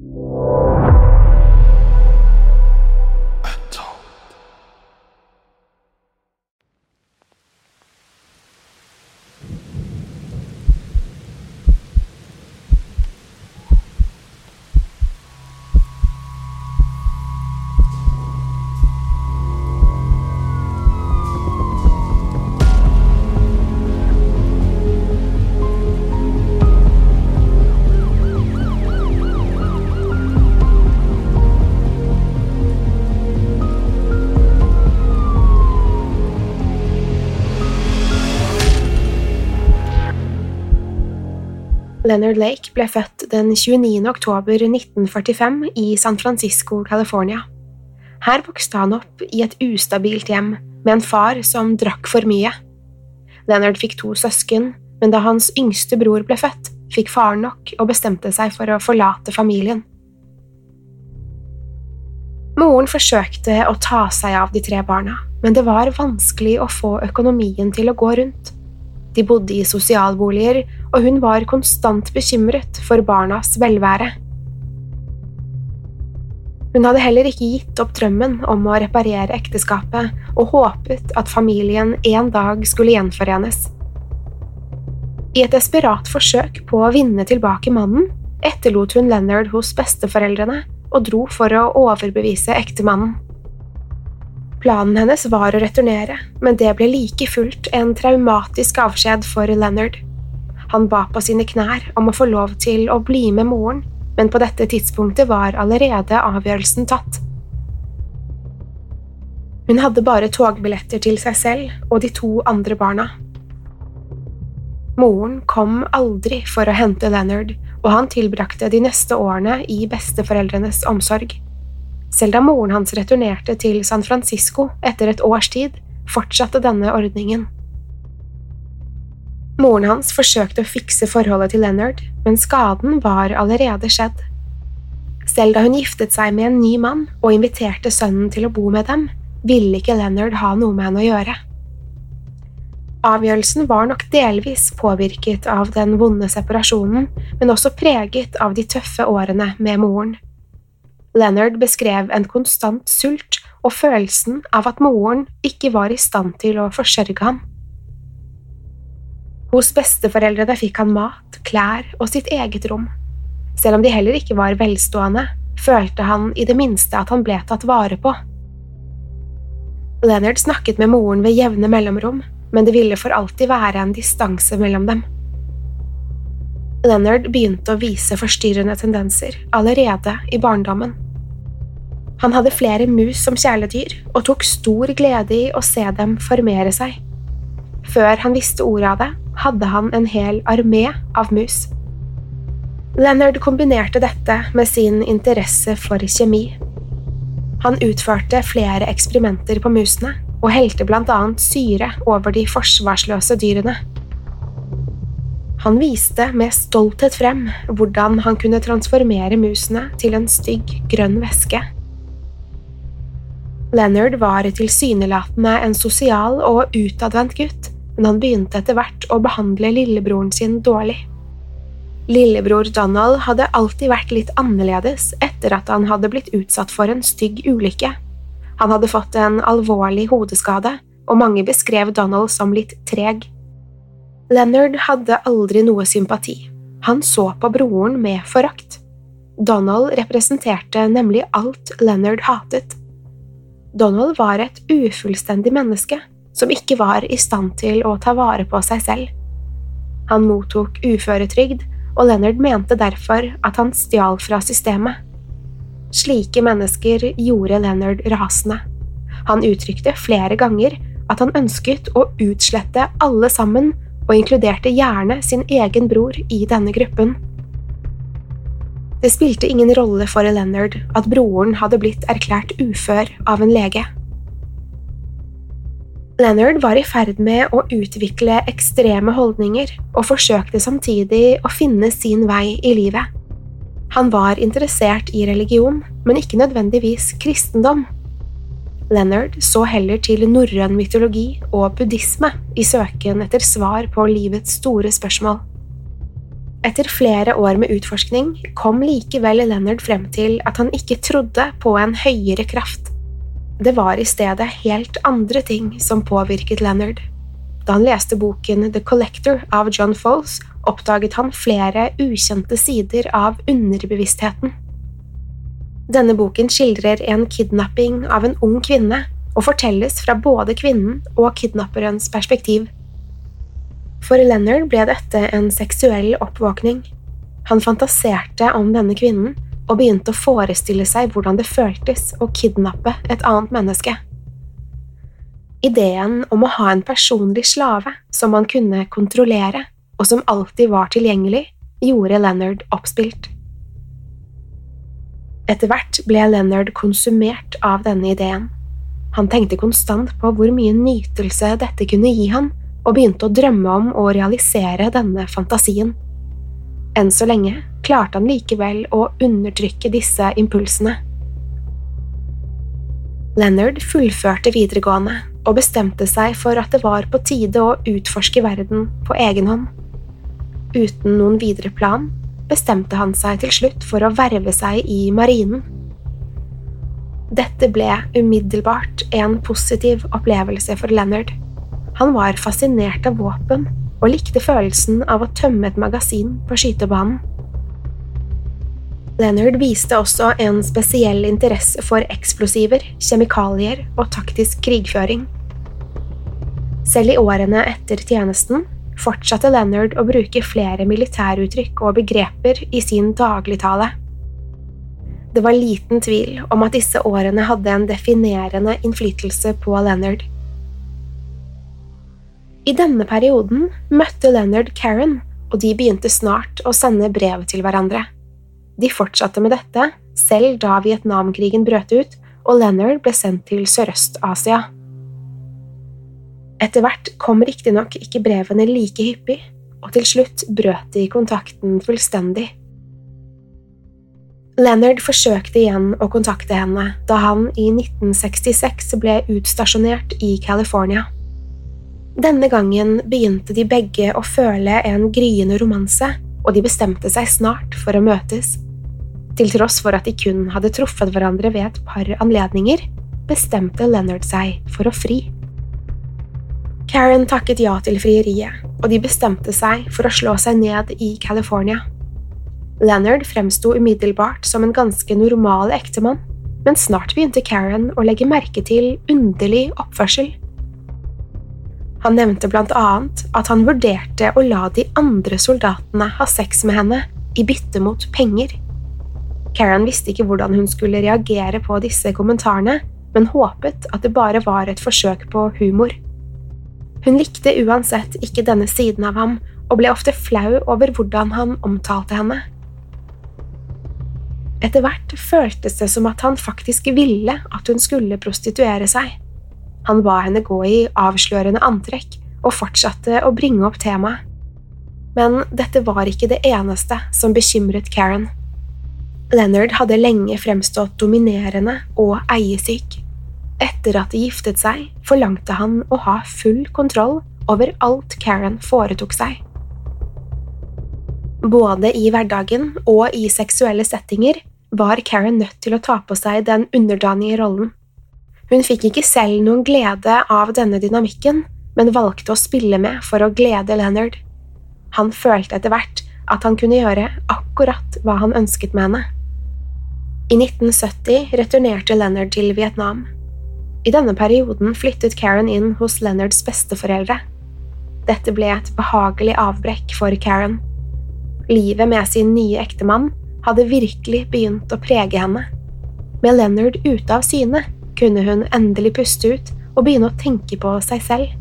you. Leonard Lake ble født den 29. oktober 1945 i San Francisco, California. Her vokste han opp i et ustabilt hjem med en far som drakk for mye. Leonard fikk to søsken, men da hans yngste bror ble født, fikk faren nok og bestemte seg for å forlate familien. Moren forsøkte å ta seg av de tre barna, men det var vanskelig å få økonomien til å gå rundt. De bodde i sosialboliger, og hun var konstant bekymret for barnas velvære. Hun hadde heller ikke gitt opp drømmen om å reparere ekteskapet, og håpet at familien en dag skulle gjenforenes. I et desperat forsøk på å vinne tilbake mannen, etterlot hun Leonard hos besteforeldrene og dro for å overbevise ektemannen. Planen hennes var å returnere, men det ble like fullt en traumatisk avskjed for Leonard. Han ba på sine knær om å få lov til å bli med moren, men på dette tidspunktet var allerede avgjørelsen tatt. Hun hadde bare togbilletter til seg selv og de to andre barna. Moren kom aldri for å hente Leonard, og han tilbrakte de neste årene i besteforeldrenes omsorg. Selv da moren hans returnerte til San Francisco etter et års tid, fortsatte denne ordningen. Moren hans forsøkte å fikse forholdet til Leonard, men skaden var allerede skjedd. Selv da hun giftet seg med en ny mann og inviterte sønnen til å bo med dem, ville ikke Leonard ha noe med henne å gjøre. Avgjørelsen var nok delvis påvirket av den vonde separasjonen, men også preget av de tøffe årene med moren. Leonard beskrev en konstant sult og følelsen av at moren ikke var i stand til å forsørge ham. Hos besteforeldrene fikk han mat, klær og sitt eget rom. Selv om de heller ikke var velstående, følte han i det minste at han ble tatt vare på. Leonard snakket med moren ved jevne mellomrom, men det ville for alltid være en distanse mellom dem. Leonard begynte å vise forstyrrende tendenser allerede i barndommen. Han hadde flere mus som kjæledyr og tok stor glede i å se dem formere seg. Før han visste ordet av det, hadde han en hel armé av mus. Leonard kombinerte dette med sin interesse for kjemi. Han utførte flere eksperimenter på musene og helte blant annet syre over de forsvarsløse dyrene. Han viste med stolthet frem hvordan han kunne transformere musene til en stygg, grønn væske. Leonard var tilsynelatende en sosial og utadvendt gutt, men han begynte etter hvert å behandle lillebroren sin dårlig. Lillebror Donald hadde alltid vært litt annerledes etter at han hadde blitt utsatt for en stygg ulykke. Han hadde fått en alvorlig hodeskade, og mange beskrev Donald som litt treg. Leonard hadde aldri noe sympati. Han så på broren med forakt. Donald representerte nemlig alt Leonard hatet. Donald var et ufullstendig menneske som ikke var i stand til å ta vare på seg selv. Han mottok uføretrygd, og Leonard mente derfor at han stjal fra systemet. Slike mennesker gjorde Leonard rasende. Han uttrykte flere ganger at han ønsket å utslette alle sammen og inkluderte gjerne sin egen bror i denne gruppen. Det spilte ingen rolle for Leonard at broren hadde blitt erklært ufør av en lege. Leonard var i ferd med å utvikle ekstreme holdninger og forsøkte samtidig å finne sin vei i livet. Han var interessert i religion, men ikke nødvendigvis kristendom. Leonard så heller til norrøn mytologi og buddhisme i søken etter svar på livets store spørsmål. Etter flere år med utforskning kom likevel Leonard frem til at han ikke trodde på en høyere kraft. Det var i stedet helt andre ting som påvirket Leonard. Da han leste boken The Collector av John Foles, oppdaget han flere ukjente sider av underbevisstheten. Denne boken skildrer en kidnapping av en ung kvinne og fortelles fra både kvinnen og kidnapperens perspektiv. For Leonard ble dette en seksuell oppvåkning. Han fantaserte om denne kvinnen og begynte å forestille seg hvordan det føltes å kidnappe et annet menneske. Ideen om å ha en personlig slave som man kunne kontrollere, og som alltid var tilgjengelig, gjorde Leonard oppspilt. Etter hvert ble Leonard konsumert av denne ideen. Han tenkte konstant på hvor mye nytelse dette kunne gi ham, og begynte å drømme om å realisere denne fantasien. Enn så lenge klarte han likevel å undertrykke disse impulsene. Leonard fullførte videregående og bestemte seg for at det var på tide å utforske verden på egen hånd. Uten noen videre plan bestemte han seg til slutt for å verve seg i marinen. Dette ble umiddelbart en positiv opplevelse for Leonard. Han var fascinert av våpen og likte følelsen av å tømme et magasin på skytebanen. Leonard viste også en spesiell interesse for eksplosiver, kjemikalier og taktisk krigføring. Selv i årene etter tjenesten fortsatte Leonard å bruke flere militæruttrykk og begreper i sin dagligtale. Det var liten tvil om at disse årene hadde en definerende innflytelse på Leonard. I denne perioden møtte Leonard Karen, og de begynte snart å sende brev til hverandre. De fortsatte med dette selv da Vietnamkrigen brøt ut og Leonard ble sendt til Sørøst-Asia. Etter hvert kom riktignok ikke brevene like hyppig, og til slutt brøt de kontakten fullstendig. Leonard forsøkte igjen å kontakte henne da han i 1966 ble utstasjonert i California. Denne gangen begynte de begge å føle en gryende romanse, og de bestemte seg snart for å møtes. Til tross for at de kun hadde truffet hverandre ved et par anledninger, bestemte Leonard seg for å fri. Karen takket ja til frieriet, og de bestemte seg for å slå seg ned i California. Leonard fremsto umiddelbart som en ganske normal ektemann, men snart begynte Karen å legge merke til underlig oppførsel. Han nevnte blant annet at han vurderte å la de andre soldatene ha sex med henne i bytte mot penger. Karen visste ikke hvordan hun skulle reagere på disse kommentarene, men håpet at det bare var et forsøk på humor. Hun likte uansett ikke denne siden av ham og ble ofte flau over hvordan han omtalte henne. Etter hvert føltes det som at han faktisk ville at hun skulle prostituere seg. Han ba henne gå i avslørende antrekk og fortsatte å bringe opp temaet. Men dette var ikke det eneste som bekymret Karen. Leonard hadde lenge fremstått dominerende og eiesyk. Etter at de giftet seg, forlangte han å ha full kontroll over alt Karen foretok seg. Både i hverdagen og i seksuelle settinger var Karen nødt til å ta på seg den underdanige rollen. Hun fikk ikke selv noen glede av denne dynamikken, men valgte å spille med for å glede Leonard. Han følte etter hvert at han kunne gjøre akkurat hva han ønsket med henne. I 1970 returnerte Leonard til Vietnam. I denne perioden flyttet Karen inn hos Leonards besteforeldre. Dette ble et behagelig avbrekk for Karen. Livet med sin nye ektemann hadde virkelig begynt å prege henne. Med Leonard ute av syne kunne hun endelig puste ut og begynne å tenke på seg selv.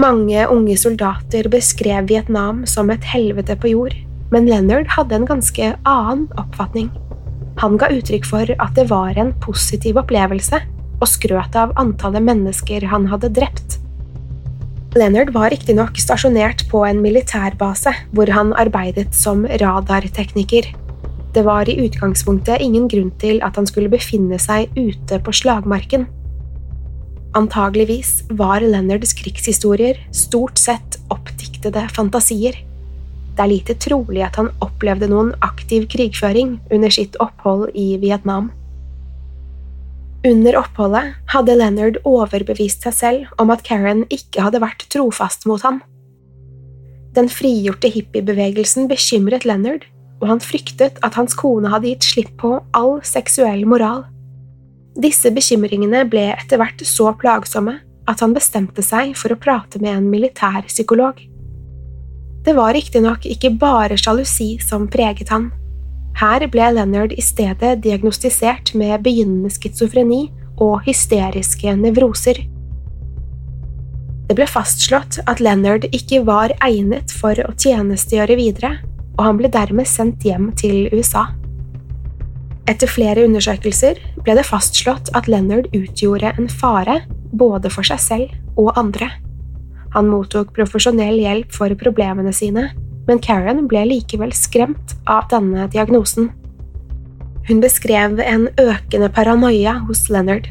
Mange unge soldater beskrev Vietnam som et helvete på jord, men Leonard hadde en ganske annen oppfatning. Han ga uttrykk for at det var en positiv opplevelse, og skrøt av antallet mennesker han hadde drept. Leonard var riktignok stasjonert på en militærbase hvor han arbeidet som radartekniker. Det var i utgangspunktet ingen grunn til at han skulle befinne seg ute på slagmarken. Antageligvis var Leonards krigshistorier stort sett oppdiktede fantasier. Det er lite trolig at han opplevde noen aktiv krigføring under sitt opphold i Vietnam. Under oppholdet hadde Leonard overbevist seg selv om at Karen ikke hadde vært trofast mot ham. Den frigjorte hippiebevegelsen bekymret Leonard, og han fryktet at hans kone hadde gitt slipp på all seksuell moral. Disse bekymringene ble etter hvert så plagsomme at han bestemte seg for å prate med en militærpsykolog. Det var riktignok ikke bare sjalusi som preget han. Her ble Leonard i stedet diagnostisert med begynnende schizofreni og hysteriske nevroser. Det ble fastslått at Leonard ikke var egnet for å tjenestegjøre videre, og han ble dermed sendt hjem til USA. Etter flere undersøkelser ble det fastslått at Leonard utgjorde en fare både for seg selv og andre. Han mottok profesjonell hjelp for problemene sine, men Karen ble likevel skremt av denne diagnosen. Hun beskrev en økende paranoia hos Leonard.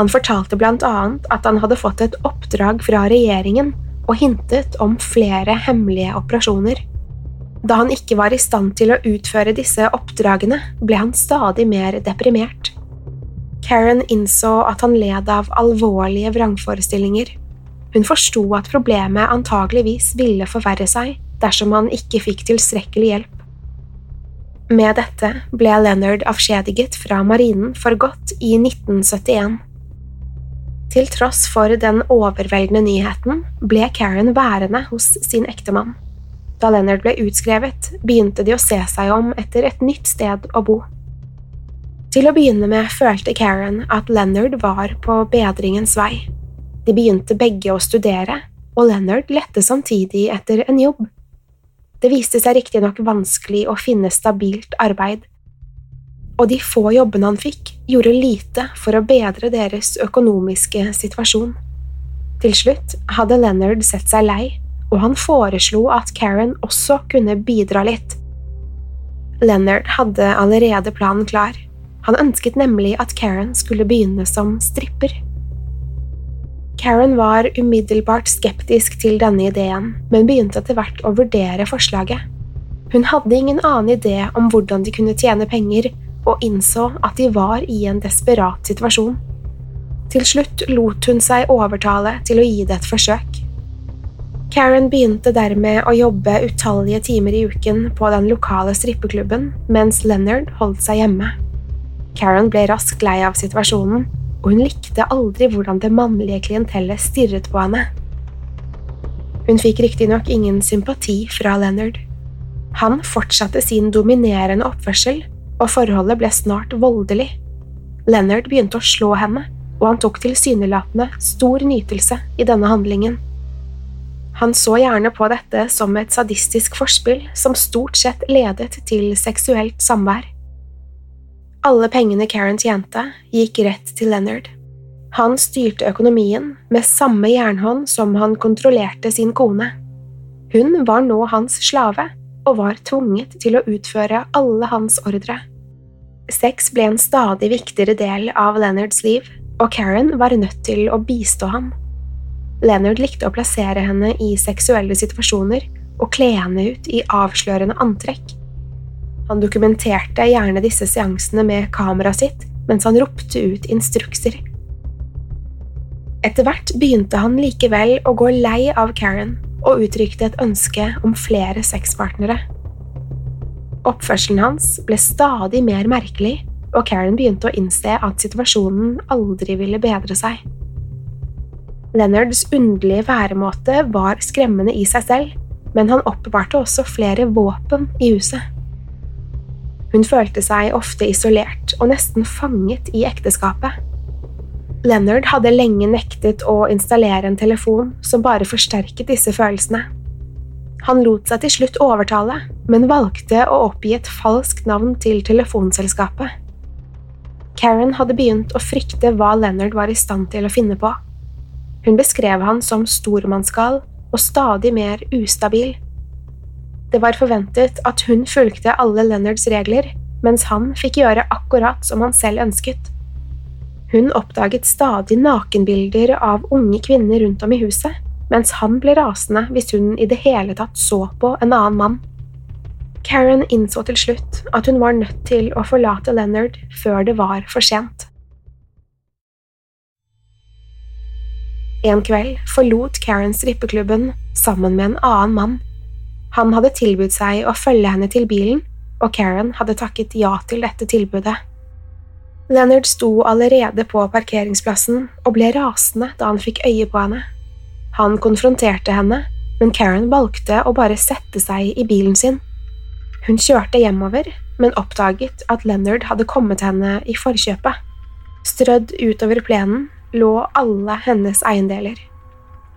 Han fortalte blant annet at han hadde fått et oppdrag fra regjeringen og hintet om flere hemmelige operasjoner. Da han ikke var i stand til å utføre disse oppdragene, ble han stadig mer deprimert. Karen innså at han led av alvorlige vrangforestillinger. Hun forsto at problemet antageligvis ville forverre seg, dersom han ikke fikk tilstrekkelig hjelp. Med dette ble Leonard avskjediget fra marinen for godt i 1971. Til tross for den overveldende nyheten ble Karen værende hos sin ektemann. Da Leonard ble utskrevet, begynte de å se seg om etter et nytt sted å bo. Til å begynne med følte Karen at Leonard var på bedringens vei. De begynte begge å studere, og Leonard lette samtidig etter en jobb. Det viste seg riktignok vanskelig å finne stabilt arbeid, og de få jobbene han fikk, gjorde lite for å bedre deres økonomiske situasjon. Til slutt hadde Leonard sett seg lei, og han foreslo at Karen også kunne bidra litt. Leonard hadde allerede planen klar. Han ønsket nemlig at Karen skulle begynne som stripper. Karen var umiddelbart skeptisk til denne ideen, men begynte etter hvert å vurdere forslaget. Hun hadde ingen annen idé om hvordan de kunne tjene penger, og innså at de var i en desperat situasjon. Til slutt lot hun seg overtale til å gi det et forsøk. Karen begynte dermed å jobbe utallige timer i uken på den lokale strippeklubben, mens Leonard holdt seg hjemme. Karen ble raskt lei av situasjonen og hun likte aldri hvordan det mannlige klientellet stirret på henne. Hun fikk riktignok ingen sympati fra Leonard. Han fortsatte sin dominerende oppførsel, og forholdet ble snart voldelig. Leonard begynte å slå henne, og han tok tilsynelatende stor nytelse i denne handlingen. Han så gjerne på dette som et sadistisk forspill som stort sett ledet til seksuelt samvær. Alle pengene Karen tjente, gikk rett til Leonard. Han styrte økonomien med samme jernhånd som han kontrollerte sin kone. Hun var nå hans slave og var tvunget til å utføre alle hans ordre. Sex ble en stadig viktigere del av Leonards liv, og Karen var nødt til å bistå ham. Leonard likte å plassere henne i seksuelle situasjoner og kle henne ut i avslørende antrekk. Han dokumenterte gjerne disse seansene med kameraet sitt mens han ropte ut instrukser. Etter hvert begynte han likevel å gå lei av Karen og uttrykte et ønske om flere sexpartnere. Oppførselen hans ble stadig mer merkelig, og Karen begynte å innse at situasjonen aldri ville bedre seg. Leonards underlige væremåte var skremmende i seg selv, men han oppbevarte også flere våpen i huset. Hun følte seg ofte isolert og nesten fanget i ekteskapet. Leonard hadde lenge nektet å installere en telefon som bare forsterket disse følelsene. Han lot seg til slutt overtale, men valgte å oppgi et falskt navn til telefonselskapet. Karen hadde begynt å frykte hva Leonard var i stand til å finne på. Hun beskrev han som stormannsgal og stadig mer ustabil. Det var forventet at hun fulgte alle Leonards regler, mens han fikk gjøre akkurat som han selv ønsket. Hun oppdaget stadig nakenbilder av unge kvinner rundt om i huset, mens han ble rasende hvis hun i det hele tatt så på en annen mann. Karen innså til slutt at hun var nødt til å forlate Leonard før det var for sent. En kveld forlot Karen strippeklubben sammen med en annen mann. Han hadde tilbudt seg å følge henne til bilen, og Karen hadde takket ja til dette tilbudet. Leonard sto allerede på parkeringsplassen og ble rasende da han fikk øye på henne. Han konfronterte henne, men Karen valgte å bare sette seg i bilen sin. Hun kjørte hjemover, men oppdaget at Leonard hadde kommet henne i forkjøpet. Strødd utover plenen lå alle hennes eiendeler.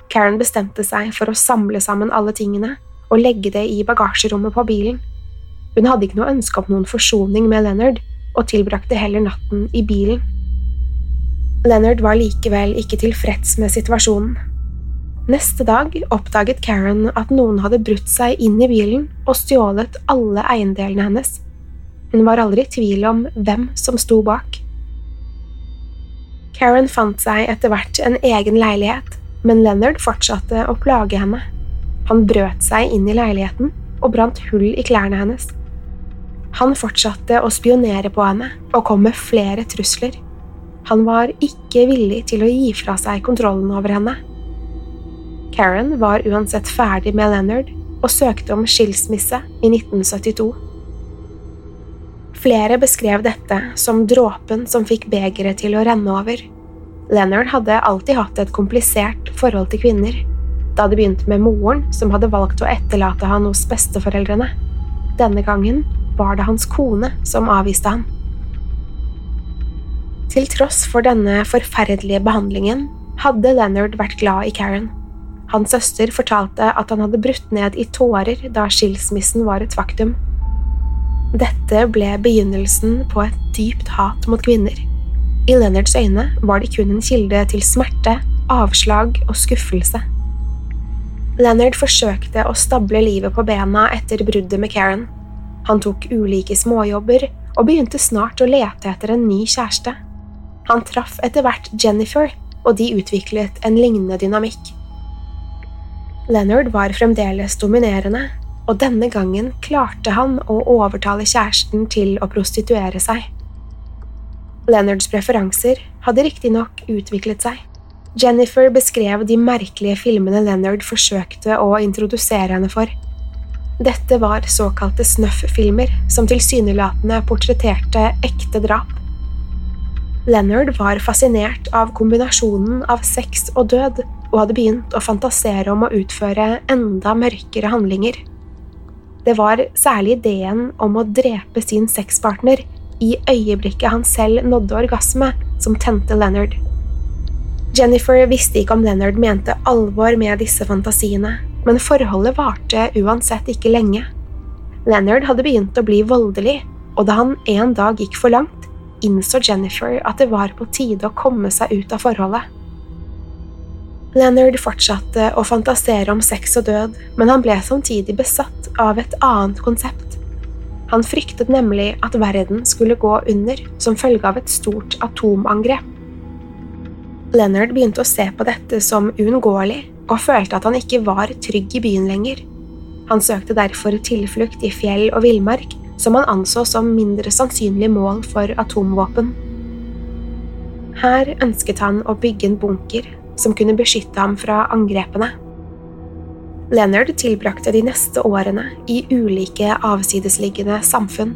Karen bestemte seg for å samle sammen alle tingene og legge det i bagasjerommet på bilen. Hun hadde ikke noe ønske om noen forsoning med Leonard, og tilbrakte heller natten i bilen. Leonard var likevel ikke tilfreds med situasjonen. Neste dag oppdaget Karen at noen hadde brutt seg inn i bilen og stjålet alle eiendelene hennes. Hun var aldri i tvil om hvem som sto bak. Karen fant seg etter hvert en egen leilighet, men Leonard fortsatte å plage henne. Han brøt seg inn i leiligheten og brant hull i klærne hennes. Han fortsatte å spionere på henne og kom med flere trusler. Han var ikke villig til å gi fra seg kontrollen over henne. Karen var uansett ferdig med Leonard og søkte om skilsmisse i 1972. Flere beskrev dette som dråpen som fikk begeret til å renne over. Leonard hadde alltid hatt et komplisert forhold til kvinner. Da det begynte med moren, som hadde valgt å etterlate han hos besteforeldrene. Denne gangen var det hans kone som avviste han. Til tross for denne forferdelige behandlingen hadde Leonard vært glad i Karen. Hans søster fortalte at han hadde brutt ned i tårer da skilsmissen var et faktum. Dette ble begynnelsen på et dypt hat mot kvinner. I Leonards øyne var de kun en kilde til smerte, avslag og skuffelse. Leonard forsøkte å stable livet på bena etter bruddet med Karen. Han tok ulike småjobber og begynte snart å lete etter en ny kjæreste. Han traff etter hvert Jennifer, og de utviklet en lignende dynamikk. Leonard var fremdeles dominerende, og denne gangen klarte han å overtale kjæresten til å prostituere seg. Leonards preferanser hadde riktignok utviklet seg. Jennifer beskrev de merkelige filmene Leonard forsøkte å introdusere henne for. Dette var såkalte snuff-filmer som tilsynelatende portretterte ekte drap. Leonard var fascinert av kombinasjonen av sex og død, og hadde begynt å fantasere om å utføre enda mørkere handlinger. Det var særlig ideen om å drepe sin sexpartner i øyeblikket han selv nådde orgasme, som tente Leonard. Jennifer visste ikke om Leonard mente alvor med disse fantasiene, men forholdet varte uansett ikke lenge. Leonard hadde begynt å bli voldelig, og da han en dag gikk for langt, innså Jennifer at det var på tide å komme seg ut av forholdet. Leonard fortsatte å fantasere om sex og død, men han ble samtidig besatt av et annet konsept. Han fryktet nemlig at verden skulle gå under som følge av et stort atomangrep. Leonard begynte å se på dette som uunngåelig, og følte at han ikke var trygg i byen lenger. Han søkte derfor tilflukt i fjell og villmark, som han anså som mindre sannsynlig mål for atomvåpen. Her ønsket han å bygge en bunker som kunne beskytte ham fra angrepene. Leonard tilbrakte de neste årene i ulike avsidesliggende samfunn.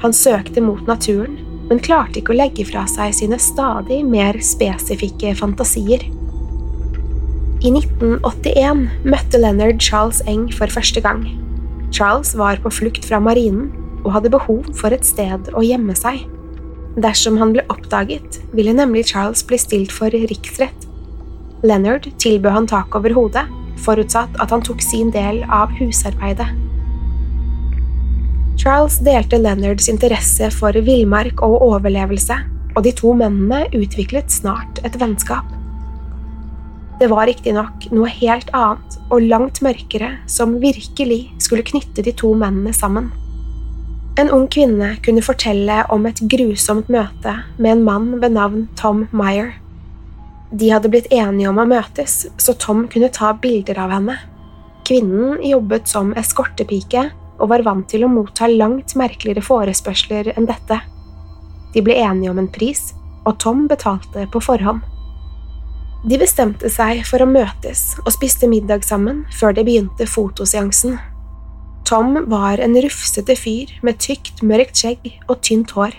Han søkte mot naturen, men klarte ikke å legge fra seg sine stadig mer spesifikke fantasier. I 1981 møtte Leonard Charles Eng for første gang. Charles var på flukt fra marinen og hadde behov for et sted å gjemme seg. Dersom han ble oppdaget, ville nemlig Charles bli stilt for riksrett. Leonard tilbød han tak over hodet, forutsatt at han tok sin del av husarbeidet. Charles delte Leonards interesse for villmark og overlevelse, og de to mennene utviklet snart et vennskap. Det var riktignok noe helt annet og langt mørkere som virkelig skulle knytte de to mennene sammen. En ung kvinne kunne fortelle om et grusomt møte med en mann ved navn Tom Meyer. De hadde blitt enige om å møtes, så Tom kunne ta bilder av henne. Kvinnen jobbet som eskortepike og var vant til å motta langt merkeligere forespørsler enn dette. De ble enige om en pris, og Tom betalte på forhånd. De bestemte seg for å møtes og spiste middag sammen før det begynte fotoseansen. Tom var en rufsete fyr med tykt, mørkt skjegg og tynt hår.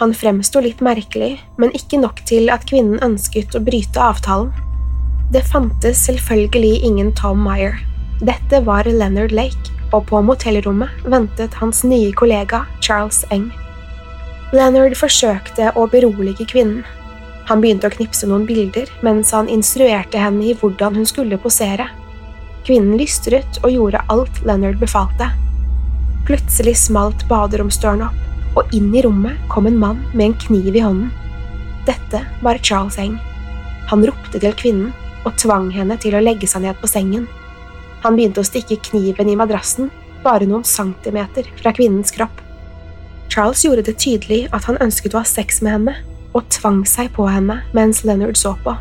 Han fremsto litt merkelig, men ikke nok til at kvinnen ønsket å bryte avtalen. Det fantes selvfølgelig ingen Tom Meyer. Dette var Leonard Lake, og på motellrommet ventet hans nye kollega Charles Eng. Leonard forsøkte å berolige kvinnen. Han begynte å knipse noen bilder mens han instruerte henne i hvordan hun skulle posere. Kvinnen lystret og gjorde alt Leonard befalte. Plutselig smalt baderomsdøren opp og inn i rommet kom en mann med en kniv i hånden. Dette var Charles Eng. Han ropte til kvinnen og tvang henne til å legge seg ned på sengen. Han begynte å stikke kniven i madrassen, bare noen centimeter fra kvinnens kropp. Charles gjorde det tydelig at han ønsket å ha sex med henne, og tvang seg på henne mens Leonard så på.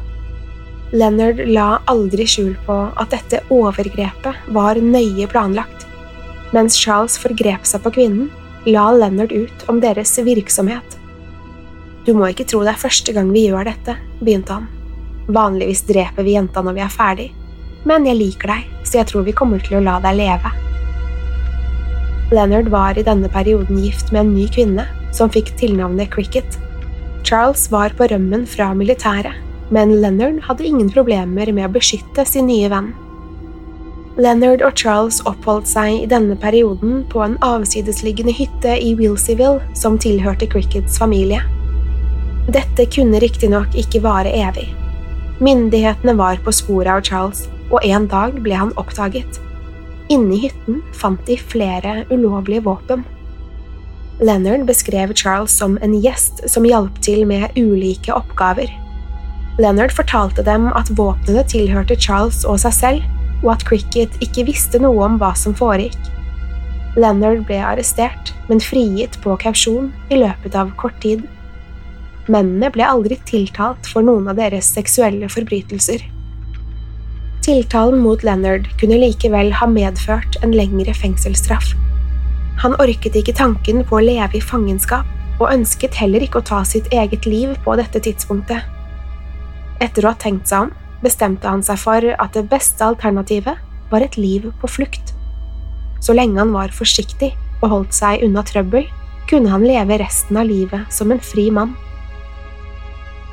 Leonard la aldri skjul på at dette overgrepet var nøye planlagt. Mens Charles forgrep seg på kvinnen, la Leonard ut om deres virksomhet. Du må ikke tro det er første gang vi gjør dette, begynte han. Vanligvis dreper vi jenta når vi er ferdig, men jeg liker deg, så jeg tror vi kommer til å la deg leve. Leonard var i denne perioden gift med en ny kvinne som fikk tilnavnet Cricket. Charles var på rømmen fra militæret, men Leonard hadde ingen problemer med å beskytte sin nye venn. Leonard og Charles oppholdt seg i denne perioden på en avsidesliggende hytte i Wilseyville som tilhørte Crickets familie. Dette kunne riktignok ikke vare evig. Myndighetene var på sporet av Charles, og en dag ble han oppdaget. Inne i hytten fant de flere ulovlige våpen. Leonard beskrev Charles som en gjest som hjalp til med ulike oppgaver. Leonard fortalte dem at våpnene tilhørte Charles og seg selv, og at Cricket ikke visste noe om hva som foregikk. Leonard ble arrestert, men frigitt på kausjon i løpet av kort tid. Mennene ble aldri tiltalt for noen av deres seksuelle forbrytelser. Tiltalen mot Leonard kunne likevel ha medført en lengre fengselsstraff. Han orket ikke tanken på å leve i fangenskap, og ønsket heller ikke å ta sitt eget liv på dette tidspunktet. Etter å ha tenkt seg om, bestemte han seg for at det beste alternativet var et liv på flukt. Så lenge han var forsiktig og holdt seg unna trøbbel, kunne han leve resten av livet som en fri mann.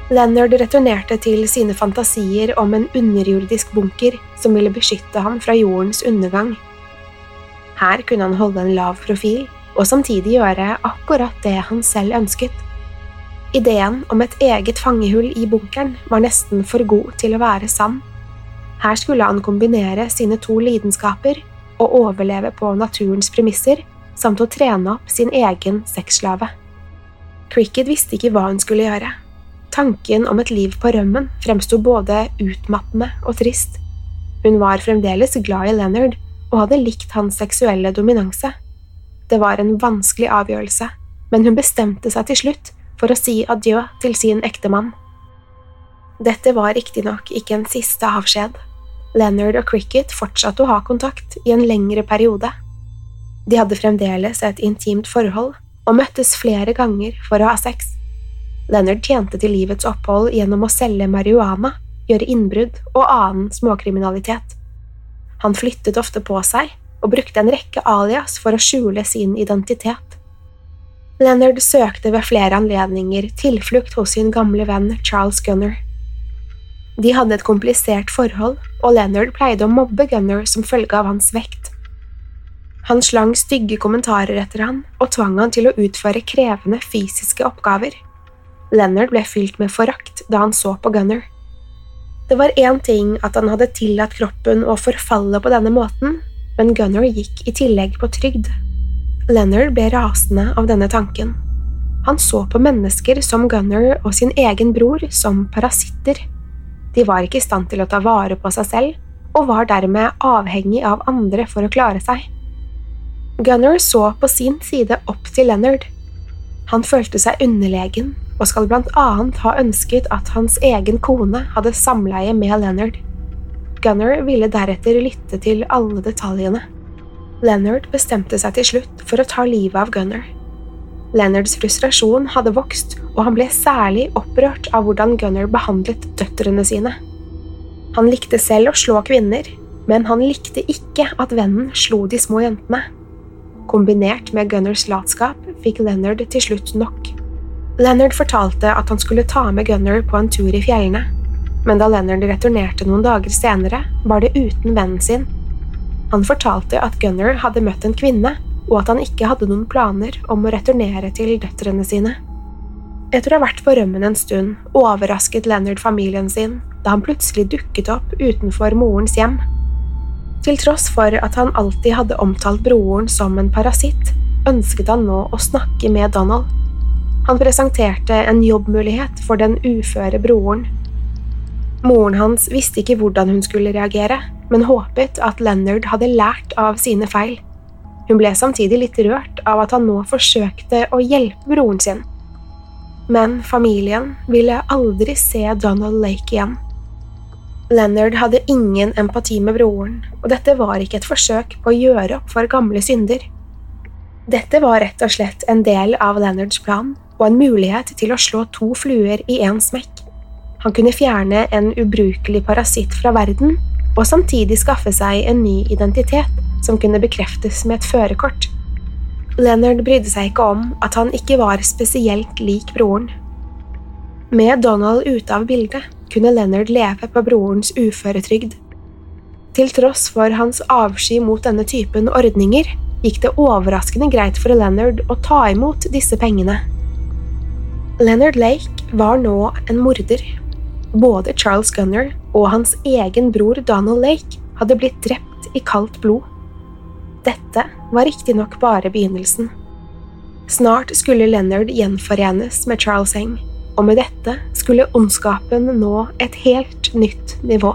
Leonard returnerte til sine fantasier om en underjordisk bunker som ville beskytte ham fra jordens undergang. Her kunne han holde en lav profil og samtidig gjøre akkurat det han selv ønsket. Ideen om et eget fangehull i bunkeren var nesten for god til å være sann. Her skulle han kombinere sine to lidenskaper og overleve på naturens premisser, samt å trene opp sin egen sexslave. Cricket visste ikke hva hun skulle gjøre. Tanken om et liv på rømmen fremsto både utmattende og trist. Hun var fremdeles glad i Leonard og hadde likt hans seksuelle dominanse. Det var en vanskelig avgjørelse, men hun bestemte seg til slutt for å si adjø til sin ektemann. Dette var riktignok ikke en siste avskjed. Leonard og Cricket fortsatte å ha kontakt i en lengre periode. De hadde fremdeles et intimt forhold og møttes flere ganger for å ha sex. Leonard tjente til livets opphold gjennom å selge marihuana, gjøre innbrudd og annen småkriminalitet. Han flyttet ofte på seg og brukte en rekke alias for å skjule sin identitet. Leonard søkte ved flere anledninger tilflukt hos sin gamle venn Charles Gunner. De hadde et komplisert forhold, og Leonard pleide å mobbe Gunner som følge av hans vekt. Han slang stygge kommentarer etter han og tvang han til å utføre krevende fysiske oppgaver. Leonard ble fylt med forakt da han så på Gunner. Det var én ting at han hadde tillatt kroppen å forfalle på denne måten, men Gunner gikk i tillegg på trygd. Leonard ble rasende av denne tanken. Han så på mennesker som Gunner og sin egen bror som parasitter. De var ikke i stand til å ta vare på seg selv, og var dermed avhengig av andre for å klare seg. Gunner så på sin side opp til Leonard. Han følte seg underlegen og skal blant annet ha ønsket at hans egen kone hadde samleie med Leonard. Gunner ville deretter lytte til alle detaljene. Leonard bestemte seg til slutt for å ta livet av Gunner. Leonards frustrasjon hadde vokst, og han ble særlig opprørt av hvordan Gunner behandlet døtrene sine. Han likte selv å slå kvinner, men han likte ikke at vennen slo de små jentene. Kombinert med Gunners latskap fikk Leonard til slutt nok. Leonard fortalte at han skulle ta med Gunner på en tur i fjellene, men da Leonard returnerte noen dager senere, var det uten vennen sin. Han fortalte at Gunner hadde møtt en kvinne og at han ikke hadde noen planer om å returnere til døtrene sine. Etter å ha vært på rømmen en stund, overrasket Leonard familien sin da han plutselig dukket opp utenfor morens hjem. Til tross for at han alltid hadde omtalt broren som en parasitt, ønsket han nå å snakke med Donald. Han presenterte en jobbmulighet for den uføre broren. Moren hans visste ikke hvordan hun skulle reagere, men håpet at Leonard hadde lært av sine feil. Hun ble samtidig litt rørt av at han nå forsøkte å hjelpe broren sin. Men familien ville aldri se Donald Lake igjen. Leonard hadde ingen empati med broren, og dette var ikke et forsøk på å gjøre opp for gamle synder. Dette var rett og slett en del av Leonards plan og en mulighet til å slå to fluer i én smekk. Han kunne fjerne en ubrukelig parasitt fra verden og samtidig skaffe seg en ny identitet som kunne bekreftes med et førerkort. Leonard brydde seg ikke om at han ikke var spesielt lik broren. Med Donald ute av bildet kunne Leonard leve på brorens uføretrygd. Til tross for hans avsky mot denne typen ordninger gikk det overraskende greit for Leonard å ta imot disse pengene. Leonard Lake var nå en morder. Både Charles Gunner og hans egen bror Donald Lake hadde blitt drept i kaldt blod. Dette var riktignok bare begynnelsen. Snart skulle Leonard gjenforenes med Charles Eng, og med dette skulle ondskapen nå et helt nytt nivå.